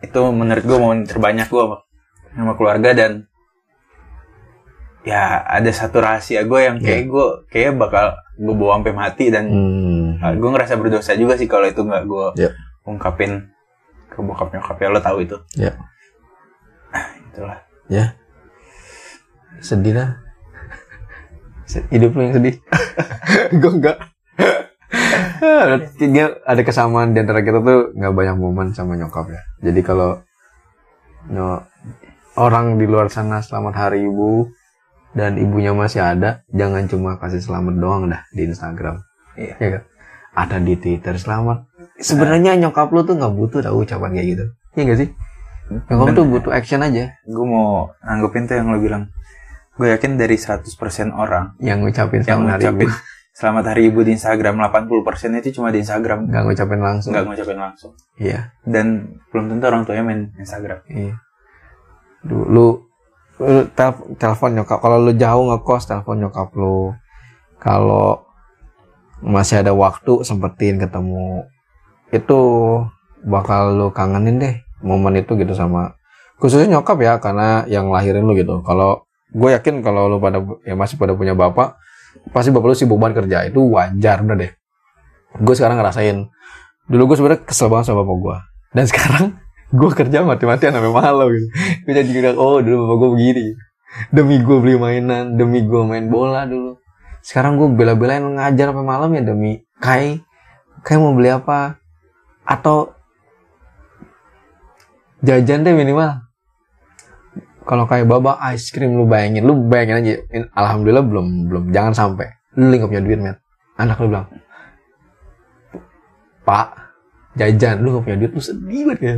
itu menurut gue momen terbanyak gue sama keluarga dan ya ada satu rahasia gue yang kayak gue kayak bakal gue bawa sampai mati dan Hmm. gue ngerasa berdosa juga sih kalau itu nggak gue Iya. ungkapin ke bokap nyokap ya lo tahu itu. Iya. Itulah. Ya. Sedih lah. Hidup lu yang sedih. Gue enggak. Berarti dia ada kesamaan di antara kita tuh nggak banyak momen sama nyokap ya. Jadi kalau no, orang di luar sana selamat hari ibu dan ibunya masih ada, jangan cuma kasih selamat doang dah di Instagram. Iya. Ya kan? Ada di Twitter selamat. Sebenarnya nyokap lu tuh nggak butuh tau ucapan kayak gitu. Iya gak sih? Nyokap tuh butuh action aja. gue mau nanggepin tuh yang lo bilang gue yakin dari 100% orang yang ngucapin yang selamat hari ngucapin ibu selamat hari ibu di Instagram 80% itu cuma di Instagram nggak ngucapin langsung nggak ngucapin langsung iya dan belum tentu orang tuanya main Instagram iya lu, lu, lu tel- telepon nyokap kalau lu jauh ngekos telepon nyokap lu. Kalau masih ada waktu sempetin ketemu. Itu bakal lu kangenin deh momen itu gitu sama khususnya nyokap ya karena yang lahirin lu gitu. Kalau gue yakin kalau lu pada ya masih pada punya bapak pasti bapak lu sibuk banget kerja. Itu wajar udah deh. Gue sekarang ngerasain. Dulu gue sebenarnya kesel banget sama bapak gue dan sekarang gue kerja mati-matian sampai malam gitu. Gue jadi oh dulu bapak gue begini. Demi gue beli mainan demi gue main bola dulu. Sekarang gue bela-belain ngajar sampai malam ya demi kai. Kai mau beli apa? Atau jajan deh minimal. Kalau kayak baba ice cream lu bayangin lu bayangin aja alhamdulillah belum belum jangan sampai. Lu nggak punya duit men anak lu bilang pak jajan lu gak punya duit lu sedih banget ya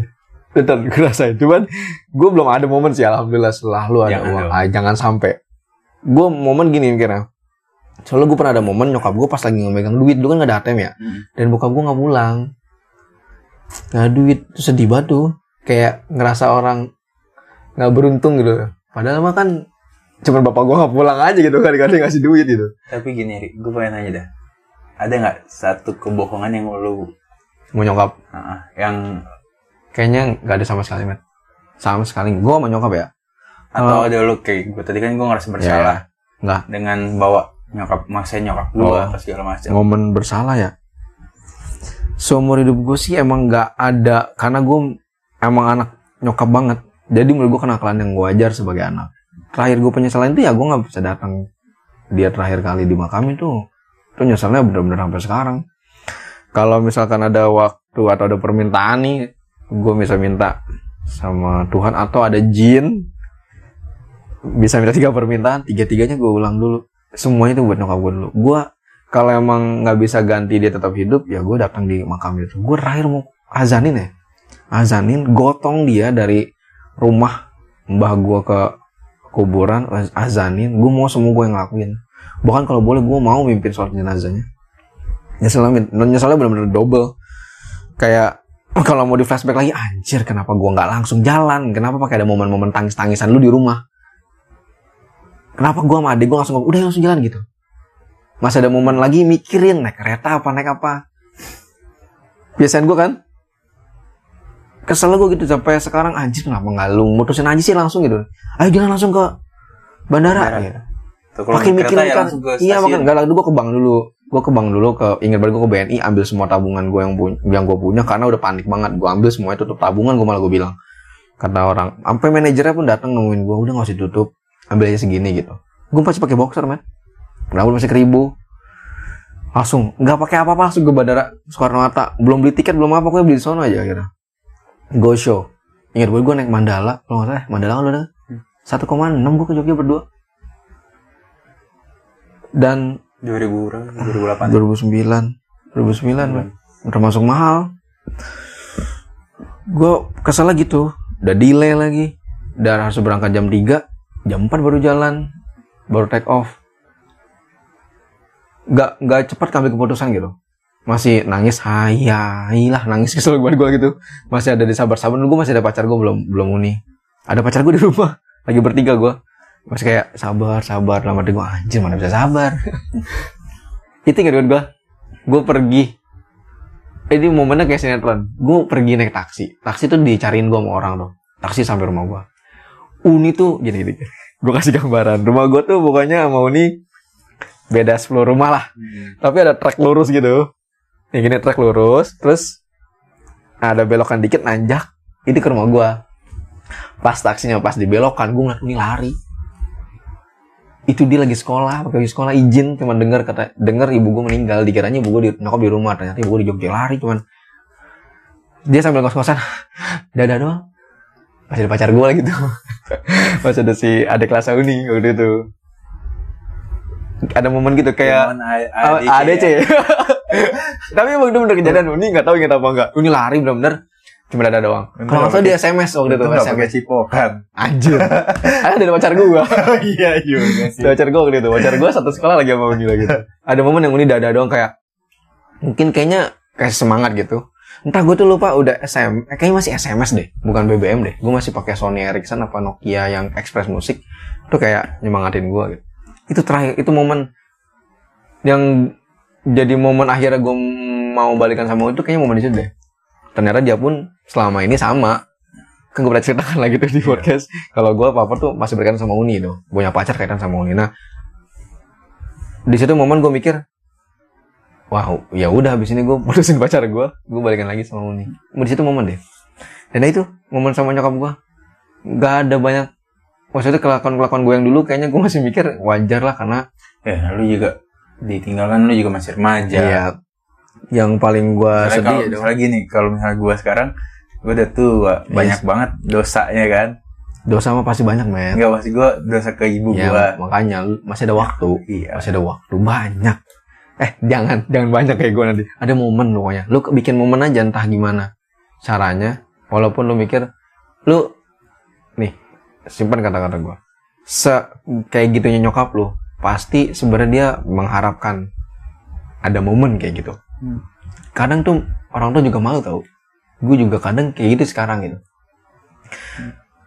Betul, gue rasain. Cuman gue belum ada momen sih, alhamdulillah setelah lu ada Jangan uang. Ah, jangan sampai. Gue momen gini mikirnya. Soalnya gue pernah ada momen nyokap gue pas lagi ngemegang duit, dulu kan gak ada ATM ya. Hmm. Dan bokap gue gak pulang. Gak ada duit, Itu sedih banget tuh. Kayak ngerasa orang gak beruntung gitu. Padahal mah kan cuma bapak gue gak pulang aja gitu kan, dikasih ngasih duit gitu. Tapi gini, Ri, gue pengen nanya dah. Ada nggak satu kebohongan yang lu, Mau nyokap, ah, yang kayaknya gak ada sama sekali, men. Sama sekali. Gue sama nyokap ya. atau ada lu kayak gue tadi kan gue ngerasa bersalah Nggak. dengan bawa nyokap maksain nyokap gue Oh. atau segala macam. momen bersalah ya seumur hidup gue sih emang nggak ada karena gue emang anak nyokap banget jadi menurut gue kenakalan yang wajar sebagai anak terakhir gue penyesalan itu ya gue nggak bisa datang dia terakhir kali di makam itu itu nyesalnya bener-bener sampai sekarang kalau misalkan ada waktu atau ada permintaan nih gue bisa minta sama Tuhan atau ada jin. Bisa minta tiga permintaan tiga tiganya gue ulang dulu. Semuanya itu buat nyokap gue dulu. Gue kalau emang nggak bisa ganti dia tetap hidup ya gue datang di makam itu. Gue terakhir mau azanin ya. Azanin gotong dia dari rumah mbah gue ke kuburan azanin. Gue mau semua gue yang ngelakuin. Bahkan kalau boleh gue mau mimpin sholat jenazahnya. Nyeselnya nyeselnya bener-bener double. Kayak kalau mau di flashback lagi anjir kenapa gue nggak langsung jalan? Kenapa pakai ada momen-momen tangis-tangisan lu di rumah? Kenapa gue sama adik gue langsung udah langsung jalan gitu. Masih ada momen lagi mikirin naik kereta apa naik apa. Biasanya gue kan? Kesel gue gitu sampai sekarang anjir kenapa nggak lu mutusin aja sih langsung gitu. Ayo jalan langsung ke bandara, Bandara. gitu. Naik kereta mikirin ya kan iya makan nggak lagi gue ke bank dulu gue ke bank dulu ke ingat banget gue ke BNI ambil semua tabungan gue yang punya yang gue punya karena udah panik banget. Gue ambil semuanya tutup tabungan gue malah gue bilang kata orang sampai manajernya pun datang nemuin gue udah nggak usah tutup ambil aja segini gitu. Gue pasti pakai boxer man kenapa masih keribu. Langsung nggak pakai apa-apa langsung ke bandara Soekarno Hatta. Belum beli tiket belum apa gue beli di sono aja akhirnya. Go show. Ingat gue gue naik Mandala kalau nggak salah. Mandala kan udah satu koma enam gue ke Jogja berdua. Dan 2000 berapa? 2008. 2009 2009 men. udah masuk mahal. Gue kesel lagi tuh. Udah delay lagi. Dan harus berangkat jam 3 jam 4 baru jalan. Baru take off. Nggak nggak cepat ngambil keputusan gitu. Masih nangis hai hai lah. Nangis kesel gue gue gitu. Masih ada di sabar sabar gue masih ada pacar gue belum belum uni ada pacar gue di rumah. Lagi bertiga gue masih kayak sabar sabar lama gue anjir mana bisa sabar? Itu nggak gue gue pergi. Ini momennya kayak sinetron. Gue pergi naik taksi. Taksi tuh dicariin gue sama orang tuh. Taksi sampai rumah gue Uni tuh gini gini gue kasih gambaran. Rumah gue tuh pokoknya sama Uni beda 10 rumah lah. Hmm. tapi ada trek lurus gitu. Yang gini trek lurus terus ada belokan dikit nanjak. Itu ke rumah gua. Pas taksinya pas dibelokan gue ngeliat ini lari itu dia lagi sekolah pakai lagi sekolah izin cuman denger kata denger ibu gue meninggal dikiranya ibu gue di nyokap di rumah ternyata ibu gue di Jogja lari cuman dia sambil ngos-ngosan dada doang masih ada pacar gue lagi tuh masih ada si adik kelas uni waktu itu ada momen gitu kayak Oh, ADC. Ya. Tapi emang bener kejadian Uni nggak tahu ingat apa enggak. Uni lari bener-bener cuma ada doang. Kalau nggak salah pakai- di SMS waktu itu Untung nggak pakai SMS. cipokan. Anjir. Ada dari pacar gua. Iya juga sih. Dari pacar gua waktu itu. Pacar gua satu sekolah lagi sama Uni lagi. Ada momen yang Uni dada doang kayak mungkin kayaknya kayak semangat gitu. Entah gue tuh lupa udah SM, eh, kayaknya masih SMS deh, bukan BBM deh. Gue masih pakai Sony Ericsson apa Nokia yang Express Music. Itu kayak nyemangatin gue gitu. Itu terakhir, itu momen yang jadi momen akhirnya gue mau balikan sama itu kayaknya momen itu deh. Ternyata dia pun selama ini sama. Kan gue pernah ceritakan lagi tuh di Iya. podcast. Kalau gue apa tuh masih berkaitan sama Uni tuh. Punya pacar kaitan sama Uni. Nah, di situ momen gue mikir, wow, ya udah habis ini gue putusin pacar gue, gue balikan lagi sama Uni. Di situ momen deh. Dan itu momen sama nyokap gue, nggak ada banyak maksudnya kelakuan kelakuan gue yang dulu kayaknya gue masih mikir wajar lah karena Ya, lu juga ditinggalkan lu juga masih remaja. ya yang paling gue sedih kalau ya misalnya gini, kalau misalnya gua sekarang gua udah tua, banyak banget dosanya kan. dosa mah pasti banyak men. Enggak pasti gua dosa ke ibu ya gua. makanya lu masih ada waktu. Iya. masih ada waktu banyak. Eh jangan jangan banyak kayak gue nanti. Ada momen lu pokoknya. Lu bikin momen aja entah gimana caranya. Walaupun lu mikir lu nih simpan kata-kata gue se kayak gitunya nyokap lu pasti sebenarnya dia mengharapkan ada momen kayak gitu Hmm. kadang tuh orang tuh juga malu tau. Gue juga kadang kayak gitu sekarang gitu.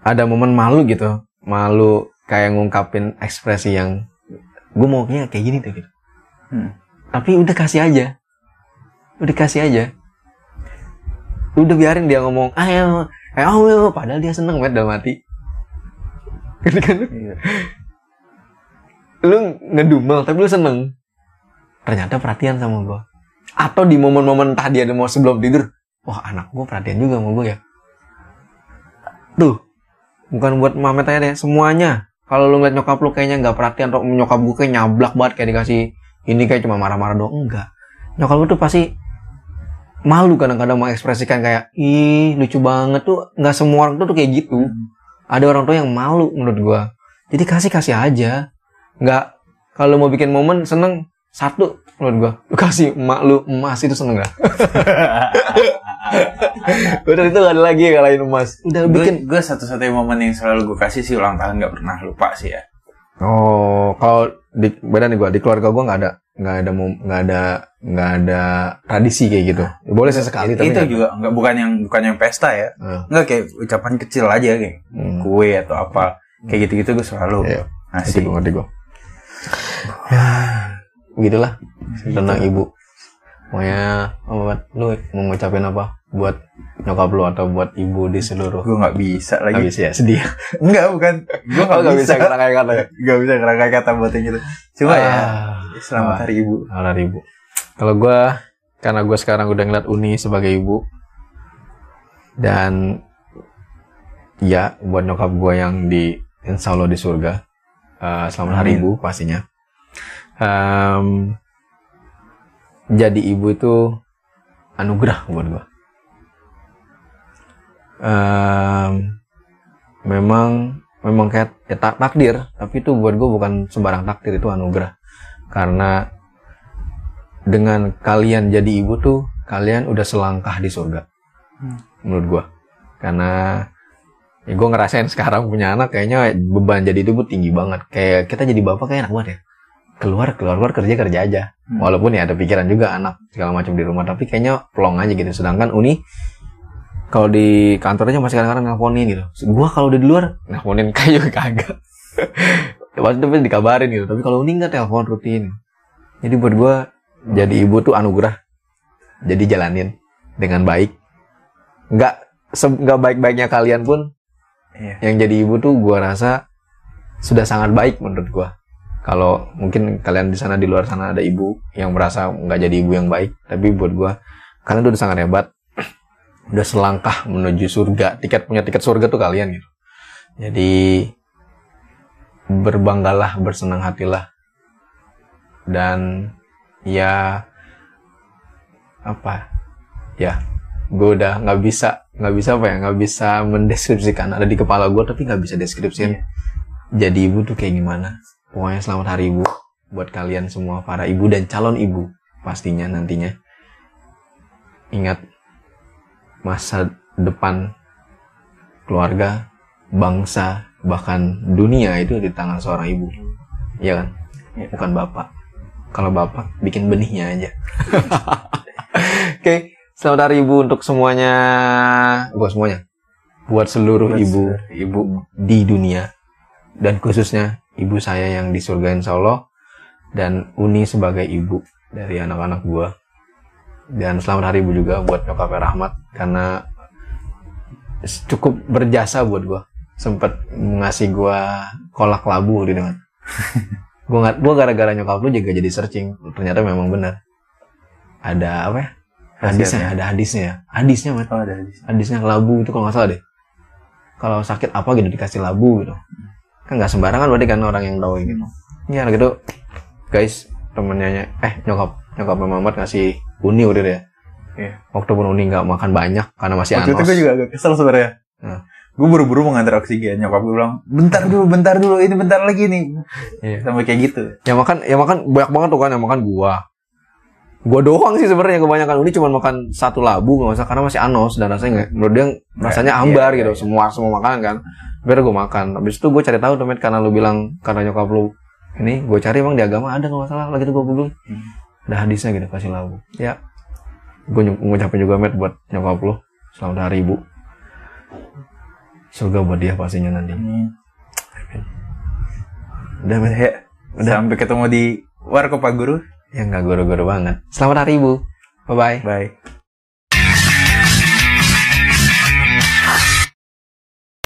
Ada momen malu gitu. Malu kayak ngungkapin ekspresi yang gue maunya kayak gini tuh gitu. Hmm. tapi udah kasih aja. Udah kasih aja. Udah biarin dia ngomong ayo ayo ayo. Padahal dia seneng banget dalam hati. Ngerti kan? Lu? Iya. lu ngedumel tapi lu seneng. Ternyata perhatian sama gua atau di momen-momen entah dia mau sebelum tidur wah anak gua perhatian juga sama gua ya. Tuh bukan buat mamet aja deh semuanya. Kalau lu ngeliat nyokap lu kayaknya nggak perhatian atau nyokap gua kayak nyablak banget kayak dikasih ini kayak cuma marah-marah doang enggak. Nyokap lu tuh pasti malu kadang-kadang mengekspresikan kayak ih lucu banget tuh. Nggak semua orang tuh, tuh kayak gitu. Ada orang tua yang malu menurut gua. Jadi kasih kasih aja. Nggak kalau mau bikin momen seneng satu menurut gua. Lu kasih emak lu emas itu seneng gak udah itu gak ada lagi yang kalahin emas. Udah Gue bikin. Gue satu-satunya momen yang selalu gue kasih sih ulang tahun nggak pernah lupa sih ya. oh kalau di beda nih gua. Di keluarga gua nggak ada nggak ada nggak ada nggak ada tradisi kayak gitu. Boleh sesekali tapi itu nggak- juga nggak bukan yang bukan yang pesta ya. Eh, Nggak kayak ucapan kecil aja kayak hmm. kue atau apa. Kayak gitu-gitu gue selalu itu ngasih. gue ngerti gue ya begitulah tentang ibu pokoknya buat lu mau ngucapin apa buat nyokap lu atau buat ibu di seluruh Gue nggak bisa lagi. habis ya sedih Enggak bukan. Gue oh, nggak bisa. kata kayak kata ya Nggak bisa kerangkai kata buat yang gitu. Cuma ya Ah, selamat ah. hari ibu. Halo ibu kalau gue karena gue sekarang udah ngeliat Uni sebagai ibu dan ya buat nyokap gue yang di Insya Allah di surga eh, selamat hari Amin. ibu pastinya Em, jadi ibu itu anugerah buat gue Em, memang memang kayak ya, tak- takdir tapi itu buat gue bukan sembarang takdir itu anugerah. Karena dengan kalian jadi ibu tuh kalian udah selangkah di surga. Hmm. menurut gua. Karena ya gue ngerasain sekarang punya anak kayaknya beban jadi ibu tinggi banget. Kayak kita jadi bapak kayak enak banget ya keluar keluar keluar kerja kerja aja. Hmm. walaupun ya ada pikiran juga anak segala macam di rumah tapi kayaknya plong aja gitu. Sedangkan Uni kalau di kantor aja masih kadang-kadang nelponin gitu. Gua kalau udah di luar nelponin kayak kagak. Pasti tapi dikabarin gitu. Tapi kalau Uni nggak telepon rutin. Jadi buat gua jadi ibu tuh anugerah. Jadi jalanin dengan baik. Nggak nggak baik-baiknya kalian pun Iya. yang jadi ibu tuh gua rasa sudah sangat baik menurut gua kalau mungkin kalian di sana di luar sana ada ibu yang merasa nggak jadi ibu yang baik tapi buat gua kalian tuh udah sangat hebat. Udah selangkah menuju surga. Tiket punya tiket surga tuh kalian gitu. Jadi berbanggalah bersenang hatilah. Dan ya apa? Ya gue udah nggak bisa nggak bisa apa ya? Nggak bisa mendeskripsikan ada di kepala gue tapi nggak bisa deskripsiin. Jadi ibu tuh kayak gimana pokoknya selamat hari ibu buat kalian semua para ibu dan calon ibu pastinya nantinya. Ingat masa depan keluarga bangsa bahkan dunia itu di tangan seorang ibu. Ya kan? Iya. bukan bapak. Kalau bapak bikin benihnya aja. Oke selamat hari ibu untuk semuanya. Buat semuanya. Buat seluruh Buat ibu seluruh ibu. di dunia. Dan khususnya ibu saya yang di surga insya Allah dan Uni sebagai ibu dari anak-anak gua. Dan selamat hari ibu juga buat nyokapnya Rahmat karena cukup berjasa buat gua. Sempet ngasih gua kolak labu di dengan. Gua nggak gua gara-gara nyokap lu juga jadi searching. Ternyata memang benar. Ada apa ya? Hadisnya ada hadisnya ya? Hadisnya Mat. Oh, ada di sini. hadisnya labu itu kalau nggak salah deh. Kalau sakit apa gitu dikasih labu gitu kan nggak sembarangan berarti kan orang yang tahu gitu ya gitu guys temennya eh nyokap nyokap Muhammad ngasih uni udah deh Iya. waktu pun uni nggak makan banyak karena masih Waktu itu anos gue juga agak kesel sebenarnya. Nah. Gue buru-buru mengantar oksigen. Nyokap gue bilang, bentar dulu, bentar dulu, ini bentar lagi nih. Iya. Sampai kayak gitu. yang makan yang makan banyak banget tuh kan yang makan gua gua doang sih sebenarnya kebanyakan. Uni cuma makan satu labu nggak usah karena masih anos dan rasanya nggak menurut dia rasanya Iya, hambar iya, gitu. iya. semua semua makanan kan. Biar gue makan. Habis itu gue cari tahu tuh Met, karena lu bilang karena nyokap lu ini gue cari emang di agama ada nggak masalah. Lagi tuh gue google Hmm. ada hadisnya gitu kasih labu. Ya. Gue ngucapin juga Met buat nyokap lu selamat hari ibu. Surga buat dia pastinya nanti. Udah Met Ya, Sampai ketemu di Warkop Pak Guru. Ya nggak goro-goro banget. Selamat hari ibu bye bye Bye.